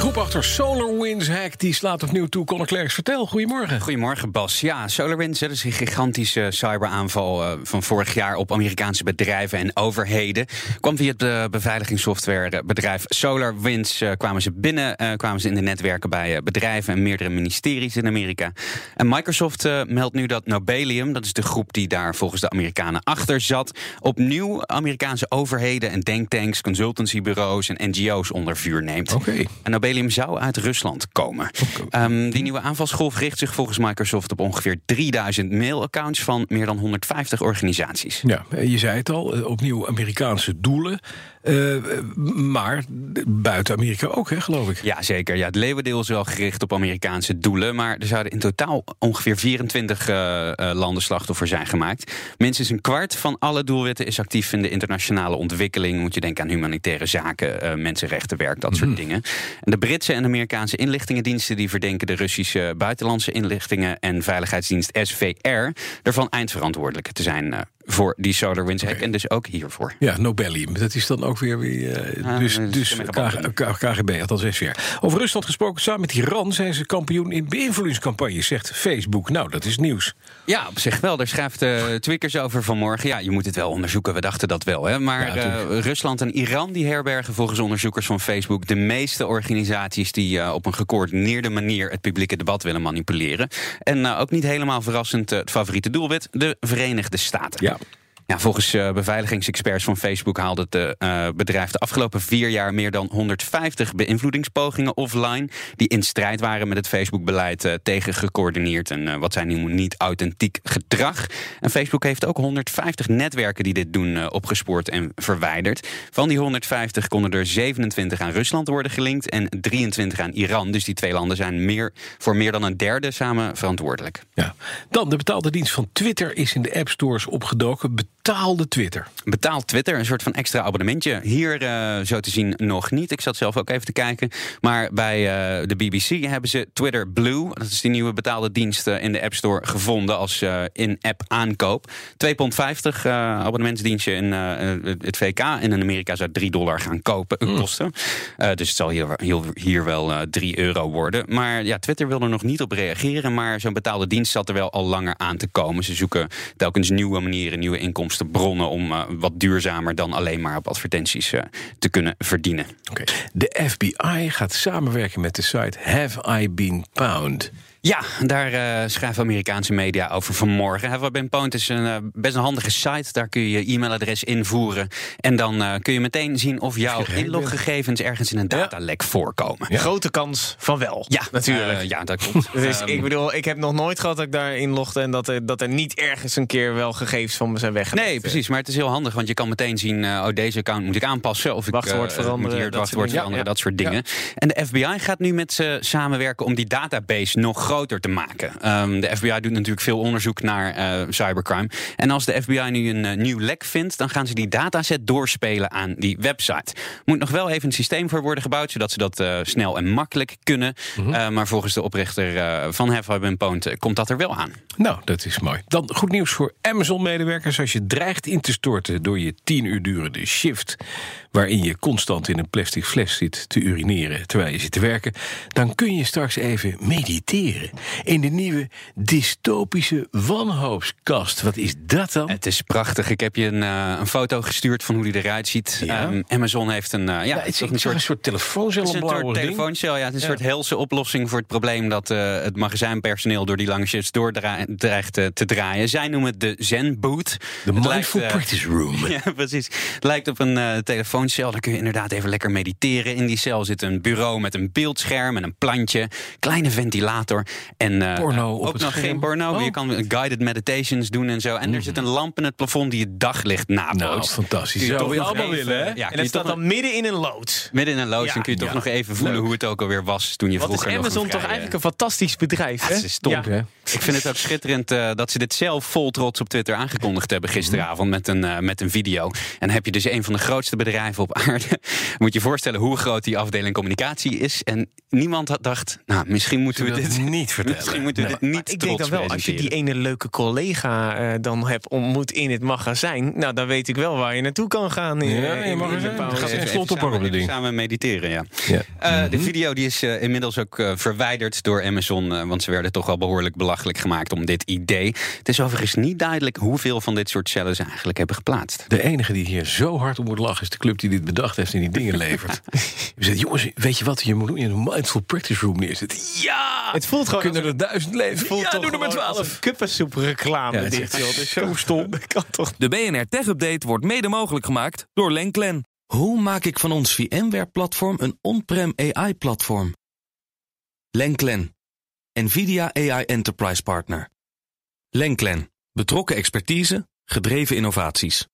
Groep achter SolarWinds Hack die slaat opnieuw toe. Conor Klerks, vertel. Goedemorgen. Goedemorgen Bas. Ja, SolarWinds, dat is een gigantische cyberaanval uh, van vorig jaar op Amerikaanse bedrijven en overheden. Kwam via het uh, beveiligingssoftwarebedrijf SolarWinds. Uh, kwamen ze binnen, kwamen ze in de netwerken bij bedrijven en meerdere ministeries in Amerika. En Microsoft meldt nu dat Nobelium, dat is de groep die daar volgens de Amerikanen achter zat, opnieuw Amerikaanse overheden en denktanks, consultancybureaus en NGO's onder vuur neemt. Oké. Okay. Nobelium zou uit Rusland komen. Um, die nieuwe aanvalsgolf richt zich volgens Microsoft op ongeveer 3000 mailaccounts van meer dan 150 organisaties. Ja, je zei het al, opnieuw Amerikaanse doelen. Uh, maar buiten Amerika ook, hè, geloof ik. Ja, zeker. Ja, het leeuwendeel is wel gericht op Amerikaanse doelen. Maar er zouden in totaal ongeveer 24 uh, uh, landen slachtoffer zijn gemaakt. Minstens een kwart van alle doelwitten is actief in de internationale ontwikkeling. Moet je denken aan humanitaire zaken, mensenrechtenwerk, dat soort mm. dingen. En de Britse en Amerikaanse inlichtingendiensten die verdenken de Russische buitenlandse inlichtingen en veiligheidsdienst SVR ervan eindverantwoordelijk te zijn voor die SolarWinds hack okay. en dus ook hiervoor. Ja, Nobelium. Dat is dan ook weer weer. Uh, dus dus KGB, althans SVR. Over Rusland gesproken, samen met Iran zijn ze kampioen in beïnvloedingscampagnes, zegt Facebook. Nou, dat is nieuws. Ja, op zich wel. Daar schrijft uh, Twickers over vanmorgen. Ja, je moet het wel onderzoeken. We dachten dat wel. Hè. Maar ja, uh, Rusland en Iran die herbergen volgens onderzoekers van Facebook de meeste organisaties die op een gecoördineerde manier het publieke debat willen manipuleren. En ook niet helemaal verrassend het favoriete doelwit, de Verenigde Staten. Ja. Volgens uh, beveiligingsexperts van Facebook haalde het uh, bedrijf de afgelopen vier jaar meer dan 150 beïnvloedingspogingen offline. die in strijd waren met het Facebook-beleid tegen gecoördineerd en wat zij noemen niet authentiek gedrag. En Facebook heeft ook 150 netwerken die dit doen opgespoord en verwijderd. Van die 150 konden er 27 aan Rusland worden gelinkt en 23 aan Iran. Dus die twee landen zijn meer, voor meer dan een derde samen verantwoordelijk. Ja. Dan de betaalde dienst van Twitter is in de App Stores opgedoken betaalde Twitter. Betaald Twitter, een soort van extra abonnementje. Hier uh, zo te zien nog niet. Ik zat zelf ook even te kijken. Maar bij uh, de BBC hebben ze Twitter Blue, dat is die nieuwe betaalde dienst uh, in de App Store, gevonden als in-app aankoop. 2,50 abonnementsdienstje in het VK. En in Amerika zou 3 dollar gaan kopen, mm. kosten. dus het zal hier, hier, hier wel 3 euro worden. Maar ja, Twitter wil er nog niet op reageren. Maar zo'n betaalde dienst zat er wel al langer aan te komen. Ze zoeken telkens nieuwe manieren, nieuwe inkomstenbronnen om uh, wat duurzamer dan alleen maar op advertenties uh, te kunnen verdienen. De FBI gaat samenwerken met de site Have I Been Pound? Ja, daar uh, schrijven Amerikaanse media over vanmorgen. Pwned is een uh, best een handige site. Daar kun je je e-mailadres invoeren. En dan uh, kun je meteen zien of jouw inloggegevens ergens in een datalek voorkomen. Ja. Grote kans van wel. Ja, natuurlijk. ja, dat klopt. dus um, ik bedoel, ik heb nog nooit gehad dat ik daar inlogde en dat er, dat er niet ergens een keer wel gegevens van me zijn weggelegd. Nee, precies. Maar het is heel handig, want je kan meteen zien: oh, deze account moet ik aanpassen. Of ik veranderen. Hier het wachtwoord veranderen, dat soort dingen. En de FBI gaat nu met ze samenwerken om die database nog groter te maken. Um, de FBI doet natuurlijk veel onderzoek naar uh, cybercrime. En als de FBI nu een uh, nieuw lek vindt, dan gaan ze die dataset doorspelen aan die website. Moet nog wel even een systeem voor worden gebouwd, zodat ze dat uh, snel en makkelijk kunnen. Mm -hmm. maar volgens de oprichter van Have I Been Pwned komt dat er wel aan. Nou, dat is mooi. Dan goed nieuws voor Amazon-medewerkers. Als je dreigt in te storten door je tien uur durende shift, waarin je constant in een plastic fles zit te urineren terwijl je zit te werken, dan kun je straks even mediteren in de nieuwe dystopische wanhoopskast. Wat is dat dan? Het is prachtig. Ik heb je een, uh, een foto gestuurd van hoe die eruit ziet. Ja? Um, Amazon heeft een, uh, ja, ja, het is een, soort, een soort telefooncel. Het is een soort telefooncel, ja. Het is een soort helse oplossing voor het probleem dat uh, het magazijnpersoneel door die lange shifts doordreigt te draaien. Zij noemen het de Zen Boot. De Mindful lijkt, Practice Room. ja, precies. Het lijkt op een telefooncel. Daar kun je inderdaad even lekker mediteren. In die cel zit een bureau met een beeldscherm en een plantje, kleine ventilator. En eh, Porno op ook het nog scherm. geen porno. Oh. Je kan guided meditations doen en zo. En er zit een lamp in het plafond die je daglicht Nou, nabootst. fantastisch. Je Zo toch wil je allemaal even- willen, hè? Ja, en het staat dan midden in een loods. midden in een loods Ja. en kun je toch Ja. nog even voelen Leuk. hoe het ook alweer was toen je Wat is vroeger nog Amazon een toch eigenlijk een fantastisch bedrijf, hè? Het is top, Ja. hè? Ik vind het ook schitterend eh, dat ze dit zelf vol trots op Twitter aangekondigd hebben gisteravond met een, eh, met een video. En dan heb je dus een van de grootste bedrijven op aarde. Moet je je voorstellen hoe groot die afdeling communicatie is. En niemand had dacht, nou, misschien moeten we dit dat niet vertellen? Misschien moeten we Nee. dit niet Ik denk dan wel, als je die ene leuke collega eh, dan hebt ontmoet in het magazijn, nou dan weet ik wel waar je naartoe kan gaan. In, Ja, in- je mag in er de zijn. pauze. Gaat Even- even samen- dat even Samen mediteren, ja. Ja. Eh, De video die is eh, inmiddels ook eh, verwijderd door Amazon. eh, want ze werden toch wel behoorlijk belachelijk gemaakt om dit idee. Het is overigens niet duidelijk hoeveel van dit soort cellen ze eigenlijk hebben geplaatst. De enige die hier zo hard om moet lachen is de club die dit bedacht heeft en die dingen levert. Je zegt, jongens, weet je wat je moet doen? Mindful practice room neerzetten. Ja! Het voelt gewoon Kunnen er duizend leven? het voelt ja, toch doe er maar gewoon als twaalf. een kuppensoep reclame. Ja, dit, joh. Is zo stom. Dat kan toch De BNR Tech Update wordt mede mogelijk gemaakt door Lenklen. Hoe maak ik van ons VMware-platform een on-prem AI-platform? Lenklen, NVIDIA AI Enterprise Partner. Lenklen, betrokken expertise, gedreven innovaties.